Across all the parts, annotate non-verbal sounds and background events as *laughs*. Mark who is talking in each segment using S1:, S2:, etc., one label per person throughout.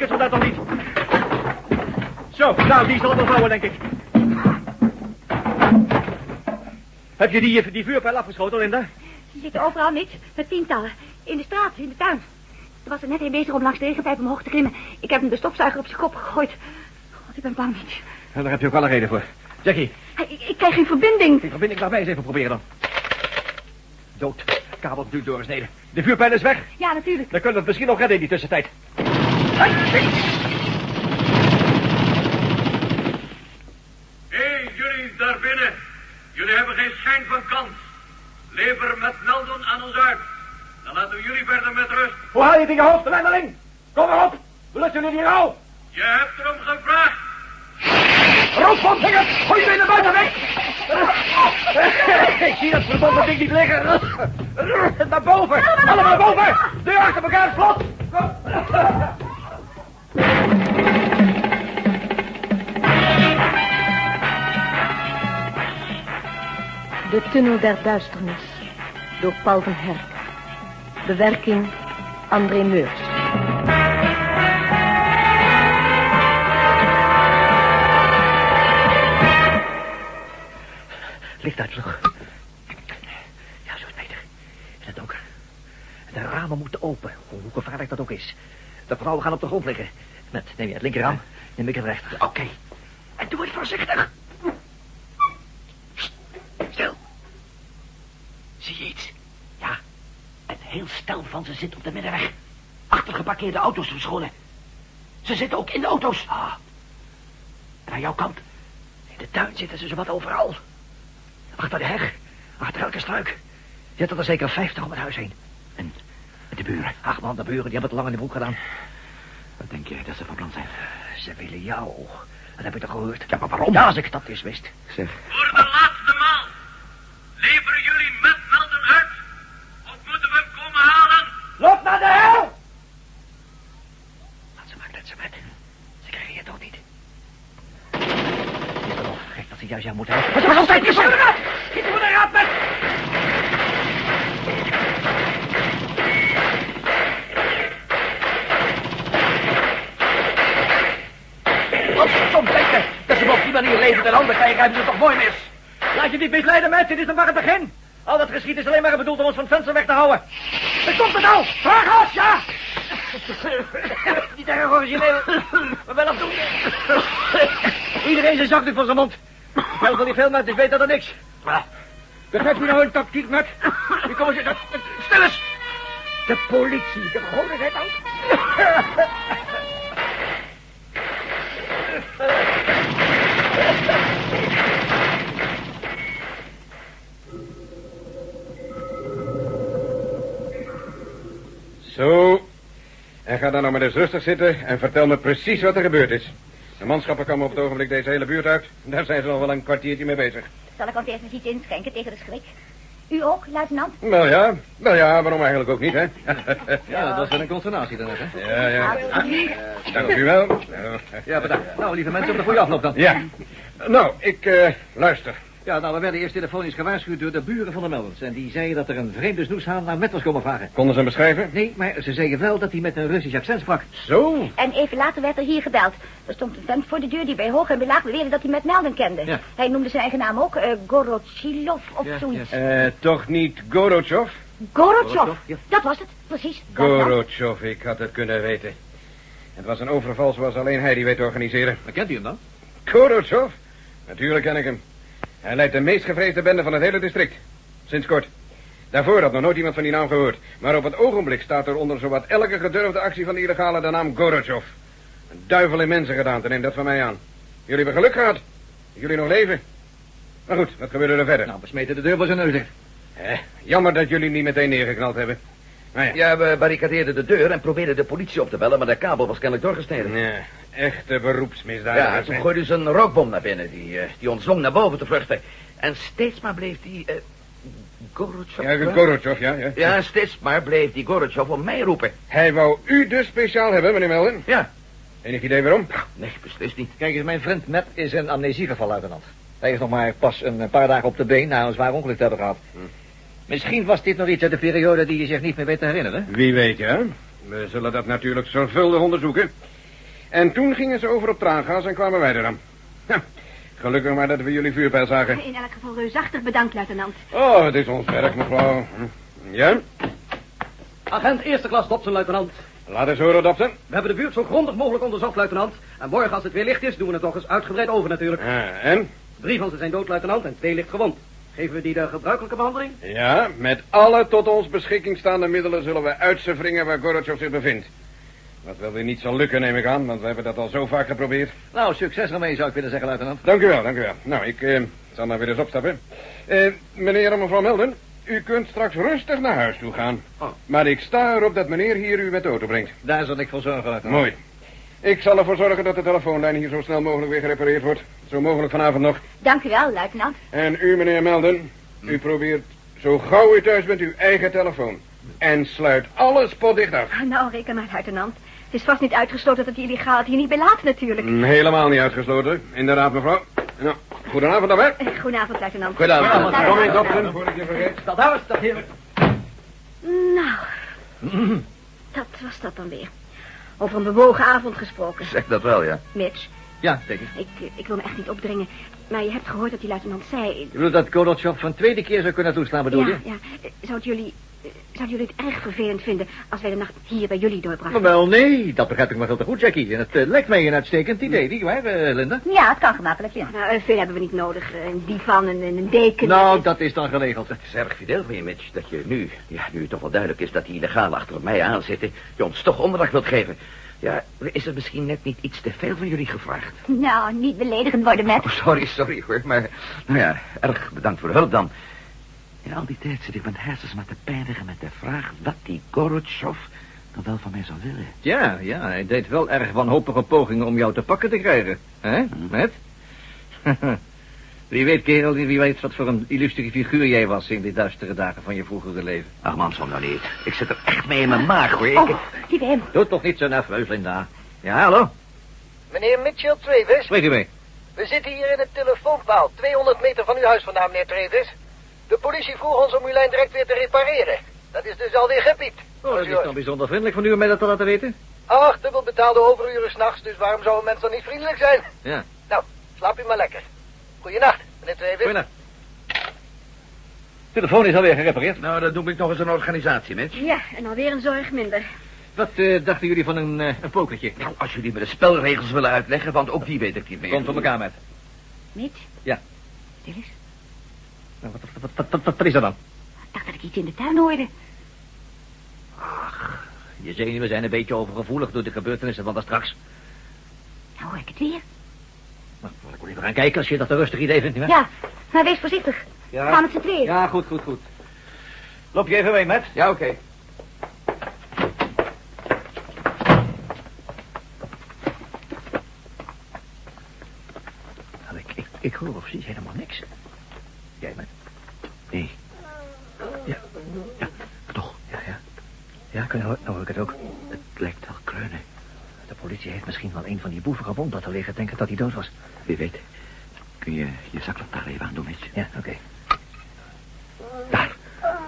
S1: ik het nog niet. Zo, nou, die zal het wel houden, denk ik. Heb je die, die vuurpijl afgeschoten, Linda?
S2: Ze zitten overal niet, met tientallen. In de straat, in de tuin. Er was er net een bezig om langs de regenpijp omhoog te klimmen. Ik heb hem de stofzuiger op zijn kop gegooid. God, ik ben bang niet.
S1: Daar heb je ook wel een reden voor. Jackie,
S2: Ik, ik krijg geen verbinding.
S1: die verbinding, laat mij eens even proberen dan. Dood. Kabel nu doorgesneden. De vuurpijl is weg.
S2: Ja, natuurlijk.
S1: Dan kunnen we het misschien nog redden in die tussentijd.
S3: Hey, jullie daar binnen. Jullie hebben geen schijn van kans. Lever met Meldon aan ons uit. Dan laten we jullie verder met rust.
S1: Hoe haal je het je hoofd, Wendeling? Kom maar op. We lusten jullie hier al.
S3: Je hebt erom gevraagd.
S1: Rookvondvinger, gooi je naar buiten weg. Ik zie dat verbonden ding niet liggen. Naar boven. Allemaal naar boven. Deur achter elkaar, slot.
S4: De Tunnel der Duisternis door Paul van Herk. Bewerking André Meurs.
S1: Licht. Ja, zo is beter. In het donker. De ramen moeten open, hoe gevaarlijk dat ook is. De vrouwen gaan op de grond liggen. Met, neem je het linkerraam, neem ik het rechter. Oké. En doe het voorzichtig. Stil. Zie je iets? Ja. Het heel stel van ze zit op de middenweg. Achter geparkeerde auto's verscholen. Ze zitten ook in de auto's. Ah. En aan jouw kant. In de tuin zitten ze zowat overal. Achter de heg, achter elke struik. Zitten er zeker vijftig om het huis heen. En de buren. Ach man, de buren, die hebben het lang in de broek gedaan. Wat denk je dat ze van plan zijn? Ze willen jou. Dat heb ik toch gehoord? Ja, maar waarom? Ja, als ik dat eens wist. Zeg.
S3: Voor de laatste maal. Leveren jullie met Meldon uit. Of moeten we hem komen halen?
S1: Loop naar de hel! Laat ze maar kletsen met. Ze krijgen je toch niet. Is dat nog gek dat ze juist jou moeten hebben? Wat was altijd je voor de raad! Schiet voor de raad met! Als ze soms denken dat ze me op die manier levend en handen krijgen, hebben ze toch mooi mis. Laat je niet misleiden, mensen. Dit is nog maar het begin. Al dat geschiet is alleen maar bedoeld om ons van het venster weg te houden. Er komt het nou! Vraag ons, ja! Niet erg origineel, maar wel afdoende. Iedereen zijn zakdoek voor zijn mond. Wel van die film uit, dus weet dat er niks. Begrijp je nou een tactiek, met? Die komen ze... Stil eens! De politie, de goden zijn.
S5: Zo. En ga dan nou maar eens rustig zitten en vertel me precies wat er gebeurd is. De manschappen komen op het ogenblik deze hele buurt uit. Daar zijn ze al wel een kwartiertje mee bezig.
S2: Zal ik ons eerst eens iets inschenken tegen de schrik? U ook, luitenant?
S5: Wel ja, wel ja, waarom eigenlijk ook niet, hè? *laughs*
S1: Ja, dat was wel een consternatie dan net, hè?
S5: Ja, ja. Dank u wel.
S1: Ja, bedankt. Nou, lieve mensen, op de goede afloop dan.
S5: Ja. Nou, ik, eh, luister.
S1: Ja, nou, we werden eerst telefonisch gewaarschuwd door de buren van de Meldens. En die zeiden dat er een vreemde snoeshaan naar met was komen vragen.
S5: Konden ze hem beschrijven?
S1: Nee, maar ze zeiden wel dat hij met een Russisch accent sprak.
S5: Zo.
S2: En even later werd er hier gebeld. Er stond een vent voor de deur die bij hoog en bij laag beweerde dat hij met Melden kende.
S1: Ja.
S2: Hij noemde zijn eigen naam ook, eh Gorochilov of
S1: Ja,
S2: zoiets.
S5: Eh, toch niet Gorochov?
S2: Gorochov,
S1: ja.
S2: dat was het, precies.
S5: Gorochov, ik had het kunnen weten. Het was een overval zoals alleen hij die weet te organiseren.
S1: Maar kent u hem dan?
S5: Gorochov? Natuurlijk ken ik hem. Hij leidt de meest gevreesde bende van het hele district. Sinds kort. Daarvoor had nog nooit iemand van die naam gehoord. Maar op het ogenblik staat er onder zowat elke gedurfde actie van de illegale de naam Gorochov. Een duivel in mensen gedaan, neem dat van mij aan. Jullie hebben geluk gehad. Jullie nog leven. Maar goed, wat gebeurde er verder?
S1: Nou, we smeten de deur voor zijn neus.
S5: Eh, jammer dat jullie niet meteen neergeknald hebben. Nou ja.
S6: Ja, we barricadeerden de deur en probeerden de politie op te bellen, maar de kabel was kennelijk doorgesneden.
S5: Ja, echte
S6: Ja,
S5: beroepsmisdadigers.
S6: toen
S5: hè.
S6: gooiden ze een rookbom naar binnen, die, eh, die ons naar boven te vluchten. En steeds maar bleef die... eh Gorotjov?
S5: Ja, Gorochov, ja, ja.
S6: Ja, steeds maar bleef die Gorotjov om mij roepen.
S5: Hij wou u dus speciaal hebben, meneer Melden.
S6: Ja.
S5: Enig idee waarom?
S6: Nee, beslist niet.
S1: Kijk eens, mijn vriend Matt is een amnesiegeval, luitenant. Hij is nog maar pas een paar dagen op de been na een zwaar ongeluk te hebben gehad. Misschien was dit nog iets uit de periode die je zich niet meer weet te herinneren.
S5: Wie weet, ja. We zullen dat natuurlijk zorgvuldig onderzoeken. En toen gingen ze over op traangas en kwamen wij er dan. Gelukkig maar dat we jullie vuurpijl zagen.
S7: In elk geval reusachtig bedankt, luitenant.
S5: Oh, het is ons werk, mevrouw. Ja?
S8: Agent eerste klas Dobson, luitenant.
S5: Laat eens horen, Dobson.
S8: We hebben de buurt zo grondig mogelijk onderzocht, luitenant. En morgen als het weer licht is, doen we het nog eens uitgebreid over natuurlijk.
S5: Ah, en?
S8: Drie van ze zijn dood, luitenant, en twee licht gewond. Geven we die de gebruikelijke behandeling?
S5: Ja, met alle tot ons beschikking staande middelen zullen we uit ze wringen waar Gorbachev zich bevindt. Wat wel weer niet zal lukken, neem ik aan, want we hebben dat al zo vaak geprobeerd.
S1: Nou, succes ermee, zou ik willen zeggen, luitenant.
S5: Dank u wel, dank u wel. Nou, ik eh, zal maar weer eens opstappen. Eh, meneer en mevrouw Melden, u kunt straks rustig naar huis toe gaan.
S1: Oh.
S5: Maar ik sta erop dat meneer hier u met de auto brengt.
S1: Daar zal ik voor zorgen, luitenant.
S5: Mooi. Ik zal ervoor zorgen dat de telefoonlijn hier zo snel mogelijk weer gerepareerd wordt. Zo mogelijk vanavond nog.
S7: Dank u wel, luitenant.
S5: En u, meneer Melden, u probeert zo gauw u thuis bent uw eigen telefoon. En sluit alles potdicht af.
S7: Nou, reken maar, luitenant. Het is vast niet uitgesloten dat die illegaal het hier niet belaat, natuurlijk.
S5: Mm, Helemaal niet uitgesloten. Inderdaad, mevrouw. Nou, goedenavond dan, hè.
S7: Eh, Goedenavond, luitenant.
S1: Goedenavond.
S5: Kom in, dokter, voordat ik je vergeet.
S8: Stadhuis, dat heerlijk.
S7: Nou, dat was dat dan weer. Over een bewogen avond gesproken.
S1: Zeg dat wel, ja.
S7: Mitch,
S1: Ja, zeker.
S7: ik, eh, ik wil me echt niet opdringen. Maar je hebt gehoord dat die luitenant zei...
S1: Je bedoelt dat Gorbachev van tweede keer zou kunnen toeslaan, bedoel je?
S7: Ja, ja. Eh, Zouden jullie, eh, zouden jullie het erg vervelend vinden als wij de nacht hier bij jullie doorbrachten?
S1: Wel, nee, dat begrijp ik maar veel te goed, Jackie. En het eh, lijkt mij een uitstekend idee, niet waar, eh, Linda?
S7: Ja, het kan gemakkelijk, ja. Nou, eh, veel hebben we niet nodig. Een divan en en een deken.
S1: Nou, dat is dan geregeld.
S6: Het is erg fideel van je, Mitch, dat je nu, ja, nu het toch wel duidelijk is dat die illegaal achter mij aanzitten, je ons toch onderdak wilt geven. Ja, is er misschien net niet iets te veel van jullie gevraagd?
S7: Nou, niet beledigend worden, met.
S6: Oh, sorry, sorry hoor, maar, nou ja, erg bedankt voor de hulp dan. In al die tijd zit ik mijn hersens maar te pijnigen met de vraag wat die Gorotchov dan wel van mij zou willen.
S1: Ja, ja, hij deed wel erg wanhopige pogingen om jou te pakken te krijgen. Hè, met? *laughs* wie weet, kerel, wie weet wat voor een illustere figuur jij was in die duistere dagen van je vroegere leven.
S6: Ach man, zo nou niet. Ik zit er echt mee in mijn maag hoor. Ik,
S7: Oh, die hem.
S1: Doe toch niet zo nerveus, Linda. Ja, hallo?
S9: Meneer Mitchell Travis,
S1: Spreek u mee.
S9: we zitten hier in het telefoonpaal, 200 meter van uw huis vandaan, meneer Travis. De politie vroeg ons om uw lijn direct weer te repareren. Dat is dus alweer gepiept.
S1: Oh, dat is dan bijzonder vriendelijk van u om mij dat te laten weten.
S9: Ach, dubbel betaalde overuren s'nachts, dus waarom zou een mens dan niet vriendelijk zijn?
S1: Ja.
S9: Nou, slaap u maar lekker. Goeienacht, meneer Travis.
S1: Goeienacht. Telefoon is alweer gerepareerd.
S6: nou, dat noem ik nog eens een organisatie, Mitch.
S7: Ja, en alweer een zorg minder.
S1: Wat eh, dachten jullie van een, eh, een pokertje?
S6: Nou, als jullie me de spelregels willen uitleggen, want ook die weet ik niet meer.
S1: Komt voor elkaar met.
S7: Mitch?
S1: Ja.
S7: Stil eens.
S1: Wat, wat, wat, wat, wat, wat is er dan?
S7: Ik dacht dat ik iets in de tuin hoorde.
S1: Je zenuwen zijn een beetje overgevoelig door de gebeurtenissen van daar straks.
S7: Nou hoor ik het weer.
S1: Nou, ik wel even gaan kijken als je dat een rustig idee vindt, nietwaar?
S7: Ja, maar wees voorzichtig.
S1: Ja.
S7: We gaan met z'n tweeën.
S1: Ja, goed, goed, goed. Loop je even mee, Matt?
S6: Ja, oké.
S1: Nou, ik, ik, ik hoor of zie helemaal niks. Jij, Matt? Nee. Ja, ja, toch? Ja, ja. Ja, ik- nou, nou hoor ik het ook. Het lijkt wel kleunen. De politie heeft misschien wel een van die boeven gewond laten liggen, denken dat hij dood was.
S6: Wie weet. Kun je je zaklamp even aan doen, Mitch?
S1: Ja, oké.
S6: Daar,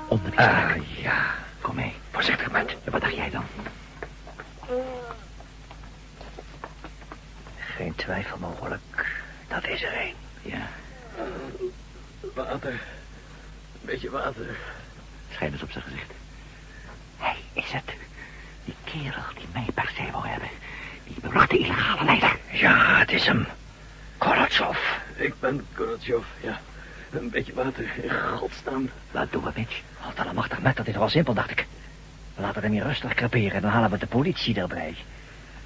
S6: onder die
S1: Ah, ja.
S6: Kom mee. Voorzichtig, Matt. Ja, wat dacht jij dan?
S1: Geen twijfel mogelijk. Dat is er een.
S6: Ja,
S8: Water. Een beetje water.
S6: schijn eens op zijn gezicht. Hij is het. Die kerel die mij per se wou hebben. Die beruchte illegale leider.
S1: Ja, het is hem.
S6: Gorotchov.
S8: Ik ben Gorotjov, ja. Een beetje water, in godsnaam.
S6: Wat doen we, Mitch?
S1: Wat allemachtig met, dat is wel simpel, dacht ik. We laten hem hier rustig creperen en dan halen we de politie erbij.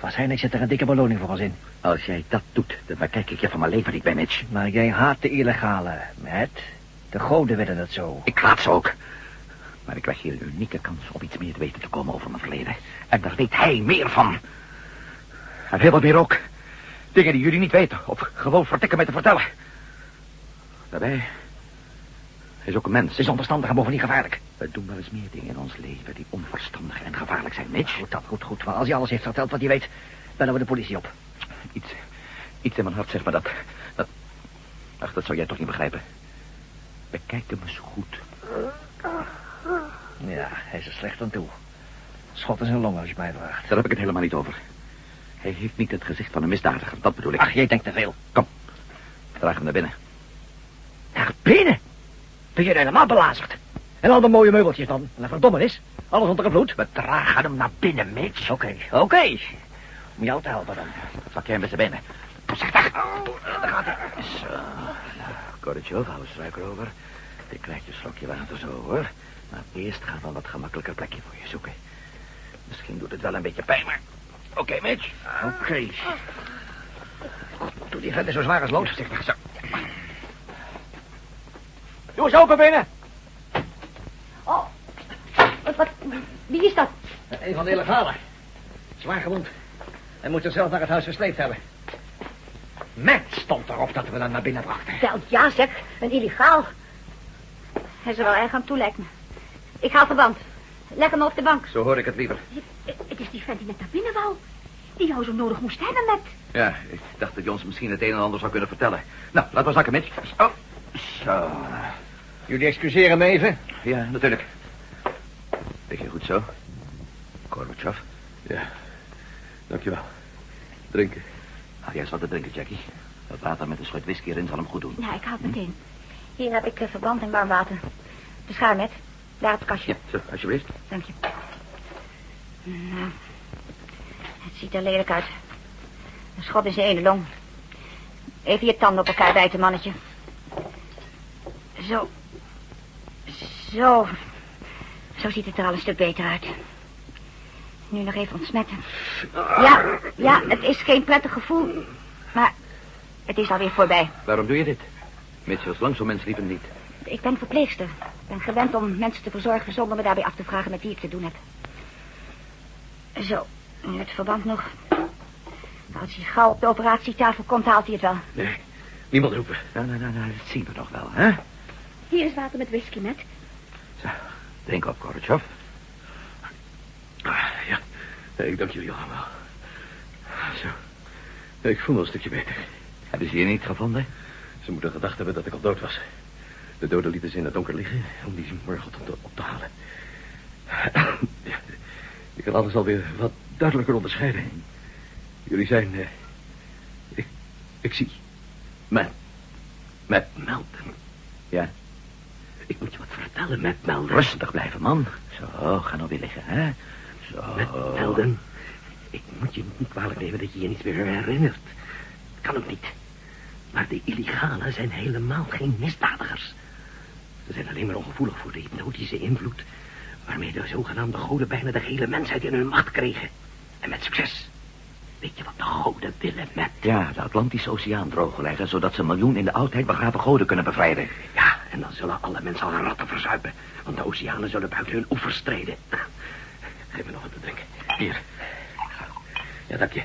S1: Waarschijnlijk zit er een dikke beloning voor ons in.
S6: Als jij dat doet, dan bekijk ik je van mijn leven niet bij, Mitch.
S1: Maar jij haat de illegale, Matt. De goden willen het zo.
S6: Ik haat ze ook. Maar ik krijg hier een unieke kans om iets meer te weten te komen over mijn verleden. En daar weet hij meer van. En heel wat meer ook. Dingen die jullie niet weten. Of gewoon vertikken met te vertellen. Daarbij. Hij is ook een mens.
S1: Is onverstandig en bovendien gevaarlijk.
S6: We doen wel eens meer dingen in ons leven die onverstandig en gevaarlijk zijn, Mitch.
S1: Goed, dat goed, goed. Maar als hij alles heeft verteld wat hij weet, bellen we de politie op.
S6: Iets, iets in mijn hart zegt me dat, dat... Ach, dat zou jij toch niet begrijpen. Bekijk hem eens goed.
S1: Ja, hij is er slecht aan toe. Schot in zijn longen als je mij vraagt.
S6: Daar heb ik het helemaal niet over. Hij heeft niet het gezicht van een misdadiger, dat bedoel ik.
S1: Ach, jij denkt te veel.
S6: Kom, draag hem naar binnen.
S1: Naar binnen? Ben je helemaal belazerd? En al die mooie meubeltjes dan? En verdomme is. Alles onder bloed.
S10: We dragen hem naar binnen, Mitch.
S1: Oké, oké. Om jou te helpen dan.
S6: Dat pak jij met zijn benen.
S10: Voorzichtig. Oh, daar gaat hij.
S6: Zo, Gorbachev, hou eens erover. Ik krijg je slokje water zo, hoor. Maar eerst gaan we een wat gemakkelijker plekje voor je zoeken. Misschien doet het wel een beetje pijn, maar... Oké, Mitch.
S1: Oké. Doe die is zo zwaar als lood.
S6: Zo.
S1: Doe eens open binnen.
S2: Oh, wat, wat, wie is dat?
S1: Een van de illegalen. Zwaar gewond. Hij moet zichzelf naar het huis versleept hebben. Matt stond erop dat we hem naar binnen brachten.
S2: Wel, ja zeg, een illegaal. Hij is er wel erg aan toe, lijkt me. Ik haal verband. Leg hem op de bank.
S6: Zo hoor ik het liever.
S2: Het, het is die vent die net naar binnen wou. Die jou zo nodig moest hebben met...
S6: Ja, ik dacht dat je ons misschien het een en ander zou kunnen vertellen. Nou, laten we zakken, Mitch. Oh, zo.
S1: Jullie excuseren me even.
S6: Ja, natuurlijk. Lig je goed zo? Gorbachev?
S11: Ja, dankjewel. Drinken.
S6: Haal jij eens wat te drinken, Jackie. Dat water met een schot whisky erin zal hem goed doen.
S2: Ja, ik haal het meteen. Hier heb ik eh, verband en warm water. De schaar met. Daar op het kastje.
S6: Ja, zo, alsjeblieft.
S2: Dank je. Nou, het ziet er lelijk uit. Een schot in zijn ene long. Even je tanden op elkaar bijten, mannetje. Zo. Zo. Zo ziet het er al een stuk beter uit. Nu nog even ontsmetten. Ja, ja, het is geen prettig gevoel. Maar het is alweer voorbij.
S6: Waarom doe je dit? Mitchell's lang zo'n mens liep hem niet.
S2: Ik ben verpleegster. Ik ben gewend om mensen te verzorgen zonder me daarbij af te vragen met wie ik te doen heb. Zo, nu het verband nog. Als hij gauw op de operatietafel komt, haalt hij het wel.
S6: Nee, niemand roepen. Nou, nou, nou, nou, dat zien we nog wel, hè?
S2: Hier is water met whisky, met.
S6: Zo, drink op, Gorbachev.
S11: Ah, ja, Nee, ik dank jullie allemaal. Zo. Ik voel me een stukje beter.
S6: Hebben ze je niet gevonden?
S11: Ze moeten gedacht hebben dat ik al dood was. De doden lieten ze in het donker liggen om die morgen op te, op te halen. Ja, ik kan alles alweer wat duidelijker onderscheiden. Jullie zijn... eh, ik, ik zie.
S6: Met... Met Melden. Ja.
S11: Ik moet je wat vertellen met Melden.
S6: Rustig blijven, man. Zo, ga nou weer liggen, hè? Zo.
S11: Met Melden. Ik moet je niet kwalijk nemen dat je je niet meer herinnert. Kan ook niet. Maar de illegalen zijn helemaal geen misdadigers. Ze zijn alleen maar ongevoelig voor de hypnotische invloed... waarmee de zogenaamde goden bijna de hele mensheid in hun macht kregen. En met succes. Weet je wat de goden willen met...
S6: Ja, de Atlantische Oceaan droogleggen... zodat ze een miljoen in de oudheid begraven goden kunnen bevrijden.
S11: Ja, en dan zullen alle mensen al ratten verzuipen. Want de oceanen zullen buiten hun oevers treden. *laughs* Geef me nog wat te drinken. Hier. Ja, dank je.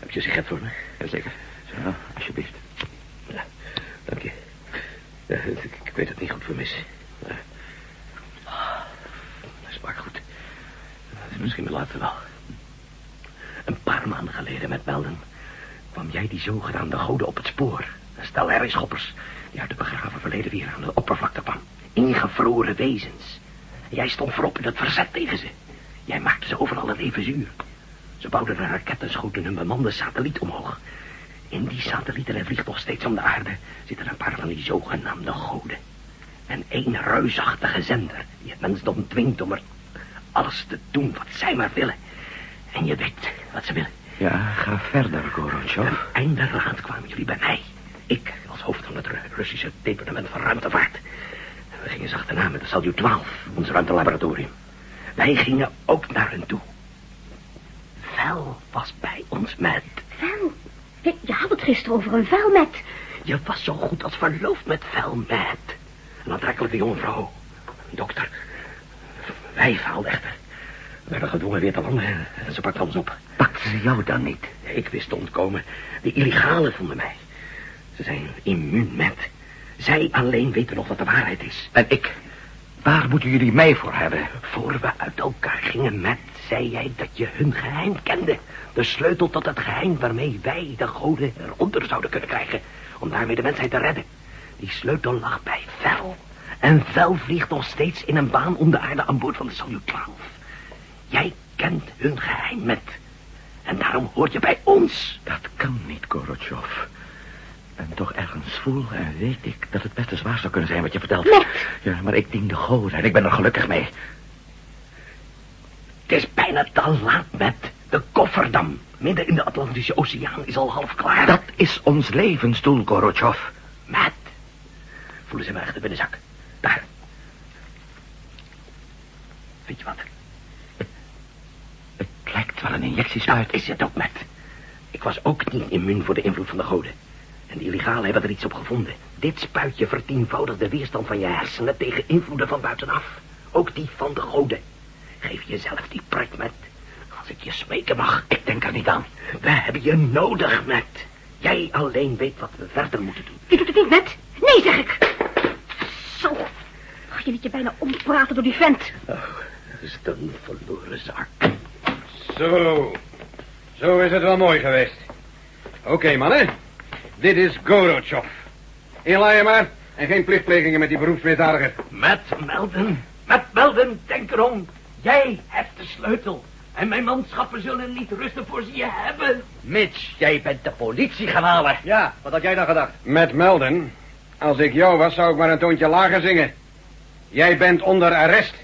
S11: Heb je een sigaret voor me?
S6: Jazeker. Zo, alsjeblieft.
S11: Ja, dank je. Ik, weet het niet goed vermis. Ja. Dat smaakt goed. Dat is misschien wel later wel. Een paar maanden geleden met Melden kwam jij die zogenaamde goden op het spoor. Een stel herrieschoppers die uit de begraven verleden weer aan de oppervlakte kwam. Ingevroren wezens. En jij stond voorop in het verzet tegen ze. Jij maakte ze overal het even zuur. Ze bouwden een raket en schoten een bemande satelliet omhoog. In die satelliet, en vliegt nog steeds om de aarde, zitten een paar van die zogenaamde goden. En één reusachtige zender die het mensdom dwingt om er alles te doen wat zij maar willen. En je weet wat ze willen.
S6: Ja, ga verder, Gorbachev.
S11: En einderaad kwamen jullie bij mij. Ik, als hoofd van het Ru- Russische departement van ruimtevaart. We gingen ze achterna met de Salyut 12, ons ruimtelaboratorium. Wij gingen ook naar hen toe. Vel was bij ons met.
S2: Vel? Je, je had het gisteren over een vel met.
S11: Je was zo goed als verloofd met Vel met. Een aantrekkelijke jonge vrouw. Een dokter. Wij faalden echter. We werden gedwongen weer te landen en ze pakte ons op.
S6: Pakten ze jou dan niet?
S11: Ik wist te ontkomen. De illegalen vonden mij. Ze zijn immuun met. Zij alleen weten nog wat de waarheid is.
S6: En ik? Waar moeten jullie mij voor hebben?
S11: Voor we uit elkaar gingen met, zei jij dat je hun geheim kende. De sleutel tot het geheim waarmee wij de goden eronder zouden kunnen krijgen. Om daarmee de mensheid te redden. Die sleutel lag bij Vel. En Vel vliegt nog steeds in een baan om de aarde aan boord van de Salyut 12. Jij kent hun geheim met. En daarom hoort je bij ons.
S6: Dat kan niet, Gorotjov. En toch ergens voel en weet ik dat het best eens waar zou kunnen zijn wat je vertelt.
S7: Met.
S6: Ja, maar ik dien de goden en ik ben er gelukkig mee.
S11: Het is bijna te laat met de kofferdam. Midden in de Atlantische Oceaan is al half klaar.
S6: Dat is ons levensdoel, Gorotjov.
S11: Matt. Voelen ze me echt de binnenzak. Daar. Weet je wat?
S6: Het lijkt wel een injectiespuit.
S11: Dat is het ook, Matt. Ik was ook niet immuun voor de invloed van de goden. En die illegalen hebben er iets op gevonden. Dit spuitje vertienvoudigt de weerstand van je hersenen tegen invloeden van buitenaf. Ook die van de goden. Geef jezelf die prik, Matt. Als ik je smeken mag, ik denk er niet aan. We hebben je nodig, Matt. Jij alleen weet wat we verder moeten doen.
S7: Je doet het niet, Met. Nee, zeg ik. Zo. Oh, je liet je bijna ompraten door die vent.
S11: Oh, dat is een verloren zaak.
S5: Zo. Zo is het wel mooi geweest. Oké, mannen. Dit is Gorotjov. Inlaaien maar. En geen plichtplegingen met die beroepsmisdadiger.
S11: Met Melden. Met Melden, denk erom. Jij hebt de sleutel. En mijn manschappen zullen niet rusten voor ze je hebben.
S12: Mitch, jij bent de politie gaan halen.
S10: Ja, wat had jij dan gedacht?
S5: Met Melden. Als ik jou was, zou ik maar een toontje lager zingen. Jij bent onder arrest.